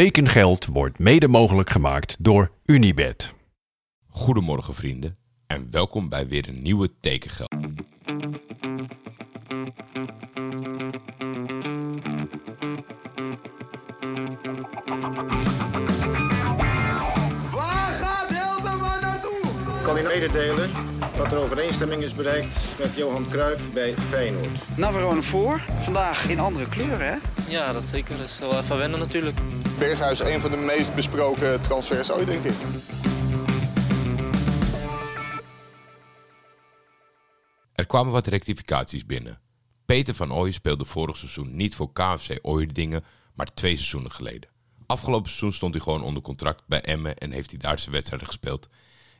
Tekengeld wordt mede mogelijk gemaakt door Unibed. Goedemorgen vrienden en welkom bij weer een nieuwe Tekengeld. Waar gaat Hilterman naartoe? kan u mededelen dat er overeenstemming is bereikt met Johan Cruijff bij Feyenoord. Navarone voor. Vandaag in andere kleuren, hè? Ja, dat zeker. Dat is wel even wennen natuurlijk. Een van de meest besproken transfers ooit, denk ik. Er kwamen wat rectificaties binnen. Peter van Ooy speelde vorig seizoen niet voor KFC Ooyerdingen, maar twee seizoenen geleden. Afgelopen seizoen stond hij gewoon onder contract bij Emmen en heeft hij daar zijn wedstrijden gespeeld.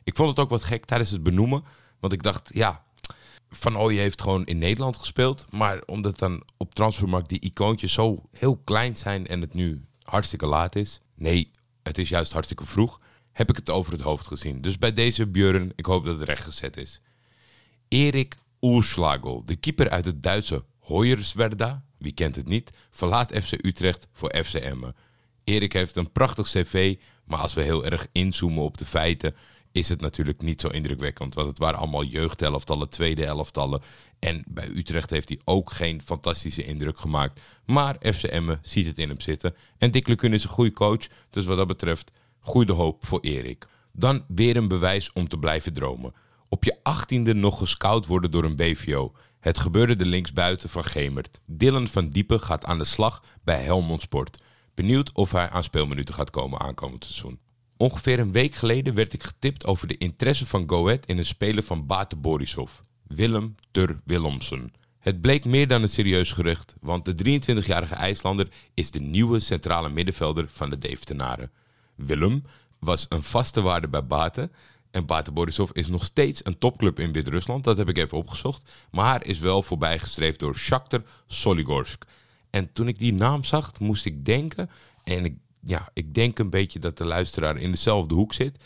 Ik vond het ook wat gek tijdens het benoemen, want ik dacht, ja, Van Ooy heeft gewoon in Nederland gespeeld, maar omdat dan op transfermarkt die icoontjes zo heel klein zijn en het nu hartstikke laat is, nee, het is juist hartstikke vroeg, heb ik het over het hoofd gezien. Dus bij deze Björn, ik hoop dat het rechtgezet is. Erik Oerslagel, de keeper uit het Duitse Hoyerswerda, wie kent het niet, verlaat FC Utrecht voor FC Emmen. Erik heeft een prachtig cv, maar als we heel erg inzoomen op de feiten, is het natuurlijk niet zo indrukwekkend. Want het waren allemaal jeugdelftallen, tweede elftallen. En bij Utrecht heeft hij ook geen fantastische indruk gemaakt. Maar FC Emmen ziet het in hem zitten. En Dick Lukun is een goede coach, dus wat dat betreft, goede hoop voor Erik. Dan weer een bewijs om te blijven dromen. Op je achttiende nog gescout worden door een BVO. Het gebeurde de linksbuiten van Gemert. Dylan van Diepen gaat aan de slag bij Helmond Sport. Benieuwd of hij aan speelminuten gaat komen aankomend seizoen. Ongeveer een week geleden werd ik getipt over de interesse van Go Ahead in een speler van Bate Borisov. Willem Tur Willemsen. Het bleek meer dan een serieus gerucht, want de 23-jarige IJslander is de nieuwe centrale middenvelder van de Deventenaren. Willem was een vaste waarde bij Bate en Bate Borisov is nog steeds een topclub in Wit-Rusland, dat heb ik even opgezocht, maar is wel voorbijgestreefd door Shakhtar Soligorsk. En toen ik die naam zag, moest ik denken, en ik, ja, ik denk een beetje dat de luisteraar in dezelfde hoek zit.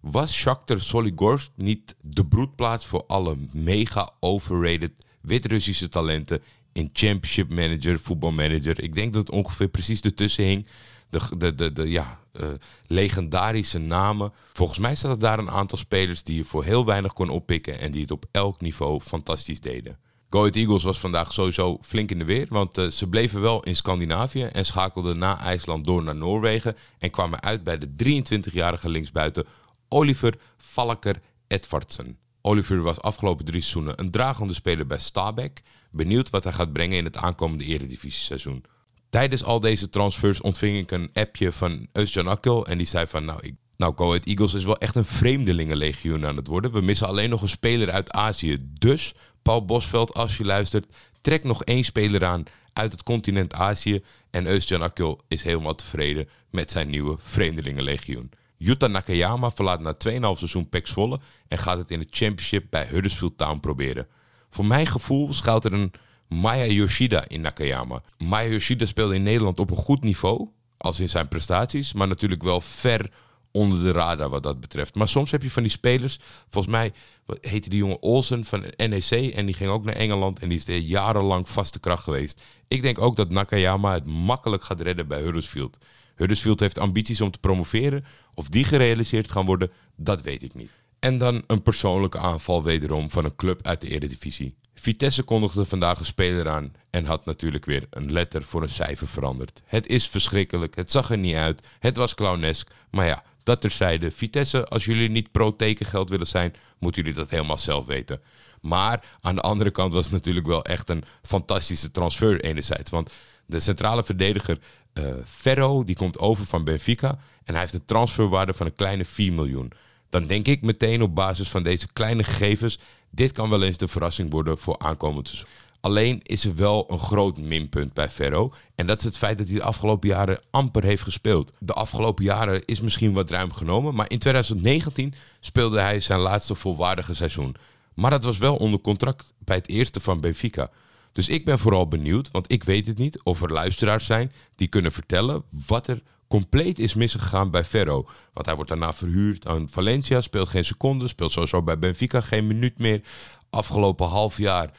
Was Shakhtar Soligorsk niet de broedplaats voor alle mega overrated Wit-Russische talenten in Championship Manager, voetbalmanager? Ik denk dat het ongeveer precies ertussen hing. De, de, de, de ja, eh, legendarische namen. Volgens mij er daar een aantal spelers die je voor heel weinig kon oppikken en die het op elk niveau fantastisch deden. Go Eagles was vandaag sowieso flink in de weer, want eh, ze bleven wel in Scandinavië en schakelden na IJsland door naar Noorwegen en kwamen uit bij de 23-jarige linksbuiten Oliver Valker Edvardsen. Oliver was afgelopen drie seizoenen een dragende speler bij Stabæk. Benieuwd wat hij gaat brengen in het aankomende eredivisie-seizoen. Tijdens al deze transfers ontving ik een appje van Özcan Akil en die zei van nou, ik, nou Go Ahead Eagles is wel echt een vreemdelingenlegioen aan het worden. We missen alleen nog een speler uit Azië. Dus, Paul Bosveld, als je luistert, trek nog één speler aan uit het continent Azië. En Özcan Akil is helemaal tevreden met zijn nieuwe vreemdelingenlegioen. Yuta Nakayama verlaat na 2,5 seizoen PEC Zwolle en gaat het in de championship bij Huddersfield Town proberen. Voor mijn gevoel schuilt er een Maya Yoshida in Nakayama. Maya Yoshida speelde in Nederland op een goed niveau, als in zijn prestaties, maar natuurlijk wel ver onder de radar wat dat betreft. Maar soms heb je van die spelers, volgens mij heette die jongen Olsen van NEC en die ging ook naar Engeland en die is er jarenlang vaste kracht geweest. Ik denk ook dat Nakayama het makkelijk gaat redden bij Huddersfield. Huddersfield heeft ambities om te promoveren. Of die gerealiseerd gaan worden, dat weet ik niet. En dan een persoonlijke aanval wederom van een club uit de Eredivisie. Vitesse kondigde vandaag een speler aan en had natuurlijk weer een letter voor een cijfer veranderd. Het is verschrikkelijk, het zag er niet uit, het was clownesk, maar ja, dat terzijde. Vitesse, als jullie niet pro-tekengeld willen zijn, moeten jullie dat helemaal zelf weten. Maar aan de andere kant was het natuurlijk wel echt een fantastische transfer enerzijds. Want de centrale verdediger eh, Ferro, die komt over van Benfica. En hij heeft een transferwaarde van een kleine 4 miljoen. Dan denk ik meteen op basis van deze kleine gegevens... dit kan wel eens de verrassing worden voor aankomend seizoen. Alleen is er wel een groot minpunt bij Ferro. En dat is het feit dat hij de afgelopen jaren amper heeft gespeeld. De afgelopen jaren is misschien wat ruim genomen. Maar in 2019 speelde hij zijn laatste volwaardige seizoen. Maar dat was wel onder contract bij het eerste van Benfica. Dus ik ben vooral benieuwd, want ik weet het niet, of er luisteraars zijn die kunnen vertellen wat er compleet is misgegaan bij Ferro. Want hij wordt daarna verhuurd aan Valencia, speelt geen seconde, speelt sowieso bij Benfica geen minuut meer. Afgelopen half jaar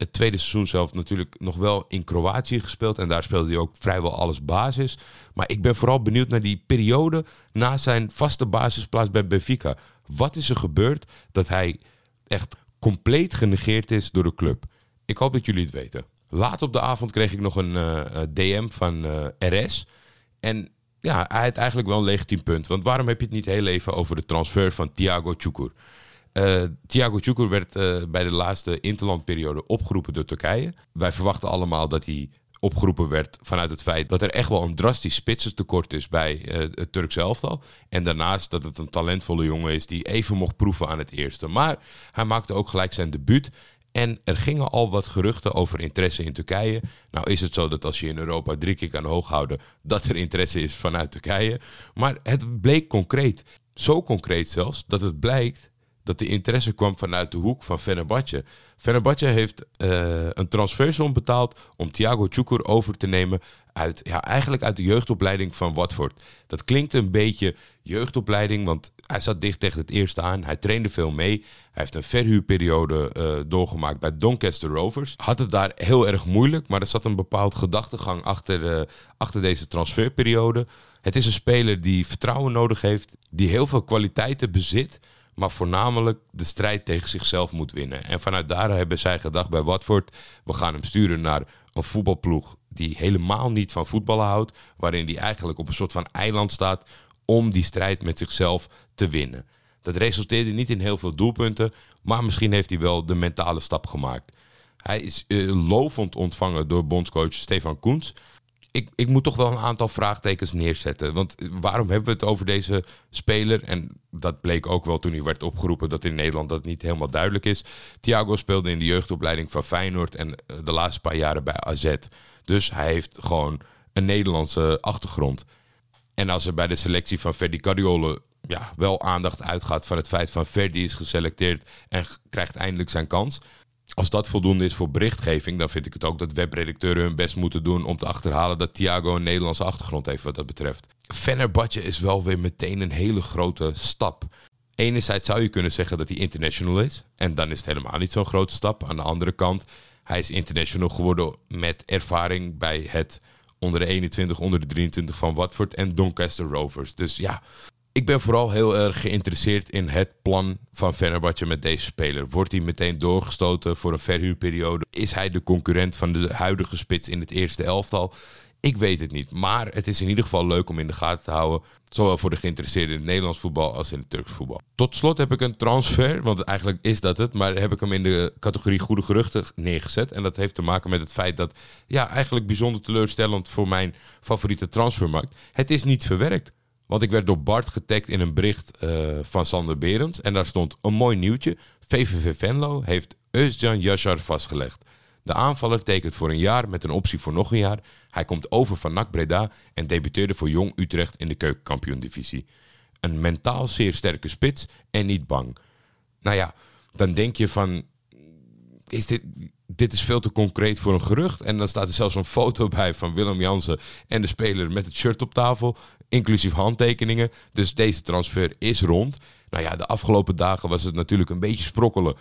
Het tweede seizoen zelf natuurlijk nog wel in Kroatië gespeeld. En daar speelde hij ook vrijwel alles basis. Maar ik ben vooral benieuwd naar die periode na zijn vaste basisplaats bij Benfica. Wat is er gebeurd dat hij echt compleet genegeerd is door de club? Ik hoop dat jullie het weten. Laat op de avond kreeg ik nog een uh, eh, DM van eh, RS. En ja, hij had eigenlijk wel een legitiem punt. Want waarom heb je het niet heel even over de transfer van Thiago Çukur? Uh, Thiago werd uh, bij de laatste interlandperiode opgeroepen door Turkije. Wij verwachten allemaal dat hij opgeroepen werd vanuit het feit dat er echt wel een drastisch spitsentekort is bij uh, het Turks elftal. En daarnaast dat het een talentvolle jongen is die even mocht proeven aan het eerste. Maar hij maakte ook gelijk zijn debuut. En er gingen al wat geruchten over interesse in Turkije. Nou is het zo dat als je in Europa drie keer kan hooghouden, dat er interesse is vanuit Turkije. Maar het bleek concreet. Zo concreet zelfs dat het blijkt dat de interesse kwam vanuit de hoek van Fenerbahce. Fenerbahce heeft uh, een transfersom betaald om Thiago Çukur over te nemen uit, ja, eigenlijk uit de jeugdopleiding van Watford. Dat klinkt een beetje jeugdopleiding, want hij zat dicht tegen het eerste aan. Hij trainde veel mee. Hij heeft een verhuurperiode uh, doorgemaakt bij Doncaster Rovers. Had het daar heel erg moeilijk, maar er zat een bepaald gedachtegang achter, uh, achter deze transferperiode. Het is een speler die vertrouwen nodig heeft, die heel veel kwaliteiten bezit maar voornamelijk de strijd tegen zichzelf moet winnen. En vanuit daar hebben zij gedacht bij Watford: we gaan hem sturen naar een voetbalploeg die helemaal niet van voetballen houdt, waarin hij eigenlijk op een soort van eiland staat om die strijd met zichzelf te winnen. Dat resulteerde niet in heel veel doelpunten, maar misschien heeft hij wel de mentale stap gemaakt. Hij is uh, lovend ontvangen door bondscoach Stefan Koens ik, ik moet toch wel een aantal vraagtekens neerzetten. Want waarom hebben we het over deze speler? En dat bleek ook wel toen hij werd opgeroepen dat in Nederland dat niet helemaal duidelijk is. Thiago speelde in de jeugdopleiding van Feyenoord en eh, de laatste paar jaren bij AZ. Dus hij heeft gewoon een Nederlandse achtergrond. En als er bij de selectie van Ferdi Carriole ja, wel aandacht uitgaat van het feit van Ferdi is geselecteerd en krijgt eindelijk zijn kans als dat voldoende is voor berichtgeving, dan vind ik het ook dat webredacteuren hun best moeten doen om te achterhalen dat Thiago een Nederlandse achtergrond heeft wat dat betreft. Fenerbahce is wel weer meteen een hele grote stap. Enerzijds zou je kunnen zeggen dat hij international is. En dan is het helemaal niet zo'n grote stap. Aan de andere kant, hij is international geworden met ervaring bij het onder de 21, onder de 23 van Watford en Doncaster Rovers. Dus ja, ik ben vooral heel erg geïnteresseerd in het plan van Fenerbahce met deze speler. Wordt hij meteen doorgestoten voor een verhuurperiode? Is hij de concurrent van de huidige spits in het eerste elftal? Ik weet het niet. Maar het is in ieder geval leuk om in de gaten te houden. Zowel voor de geïnteresseerden in het Nederlands voetbal als in het Turks voetbal. Tot slot heb ik een transfer, want eigenlijk is dat het. Maar heb ik hem in de categorie goede geruchten neergezet. En dat heeft te maken met het feit dat, ja, eigenlijk bijzonder teleurstellend voor mijn favoriete transfermarkt. Het is niet verwerkt. Want ik werd door Bart getagd in een bericht uh, van Sander Berends. En daar stond een mooi nieuwtje. VVV Venlo heeft Özcan Yashar vastgelegd. De aanvaller tekent voor een jaar met een optie voor nog een jaar. Hij komt over van NAC Breda en debuteerde voor Jong Utrecht in de keukenkampioen-divisie. Een mentaal zeer sterke spits en niet bang. Nou ja, dan denk je van... Is dit, dit is veel te concreet voor een gerucht. En dan staat er zelfs een foto bij van Willem Jansen en de speler met het shirt op tafel inclusief handtekeningen. Dus deze transfer is rond. Nou ja, de afgelopen dagen was het natuurlijk een beetje sprokkelen.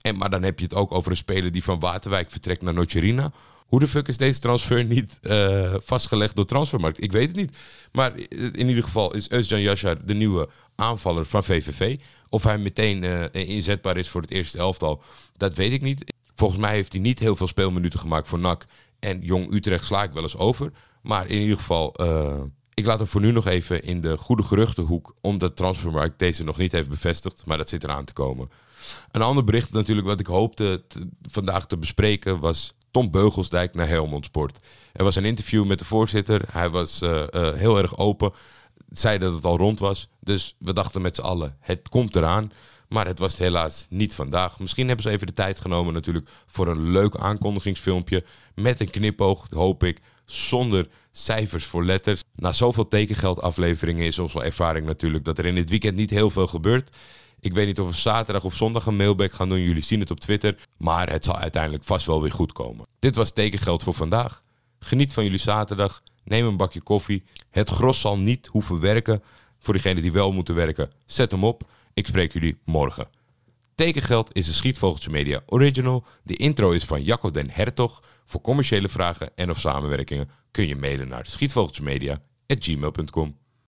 En, maar dan heb je het ook over een speler die van Waterwijk vertrekt naar Nocerina. Hoe de fuck is deze transfer niet uh, vastgelegd door Transfermarkt? Ik weet het niet. Maar in ieder geval is Özcan Yashar de nieuwe aanvaller van VVV. Of hij meteen uh, inzetbaar is voor het eerste elftal, dat weet ik niet. Volgens mij heeft hij niet heel veel speelminuten gemaakt voor NAC. En Jong Utrecht sla ik wel eens over. Maar in ieder geval... Uh, ik laat hem voor nu nog even in de goede geruchtenhoek, omdat Transfermarkt deze nog niet heeft bevestigd, maar dat zit eraan te komen. Een ander bericht natuurlijk wat ik hoopte vandaag te bespreken was Tom Beugelsdijk naar Helmond Sport. Er was een interview met de voorzitter, hij was uh, uh, heel erg open, zei dat het al rond was, dus we dachten met z'n allen, het komt eraan. Maar het was het helaas niet vandaag. Misschien hebben ze even de tijd genomen natuurlijk voor een leuk aankondigingsfilmpje. Met een knipoog, hoop ik, zonder cijfers voor letters. Na zoveel tekengeldafleveringen is onze ervaring natuurlijk dat er in dit weekend niet heel veel gebeurt. Ik weet niet of we zaterdag of zondag een mailback gaan doen. Jullie zien het op Twitter. Maar het zal uiteindelijk vast wel weer goed komen. Dit was tekengeld voor vandaag. Geniet van jullie zaterdag. Neem een bakje koffie. Het gros zal niet hoeven werken. Voor diegenen die wel moeten werken, zet hem op. Ik spreek jullie morgen. Tekengeld is een Schietvogeltje Media original. De intro is van Jacco den Hertog. Voor commerciële vragen en of samenwerkingen kun je mailen naar schietvogeltjemedia.gmail.com.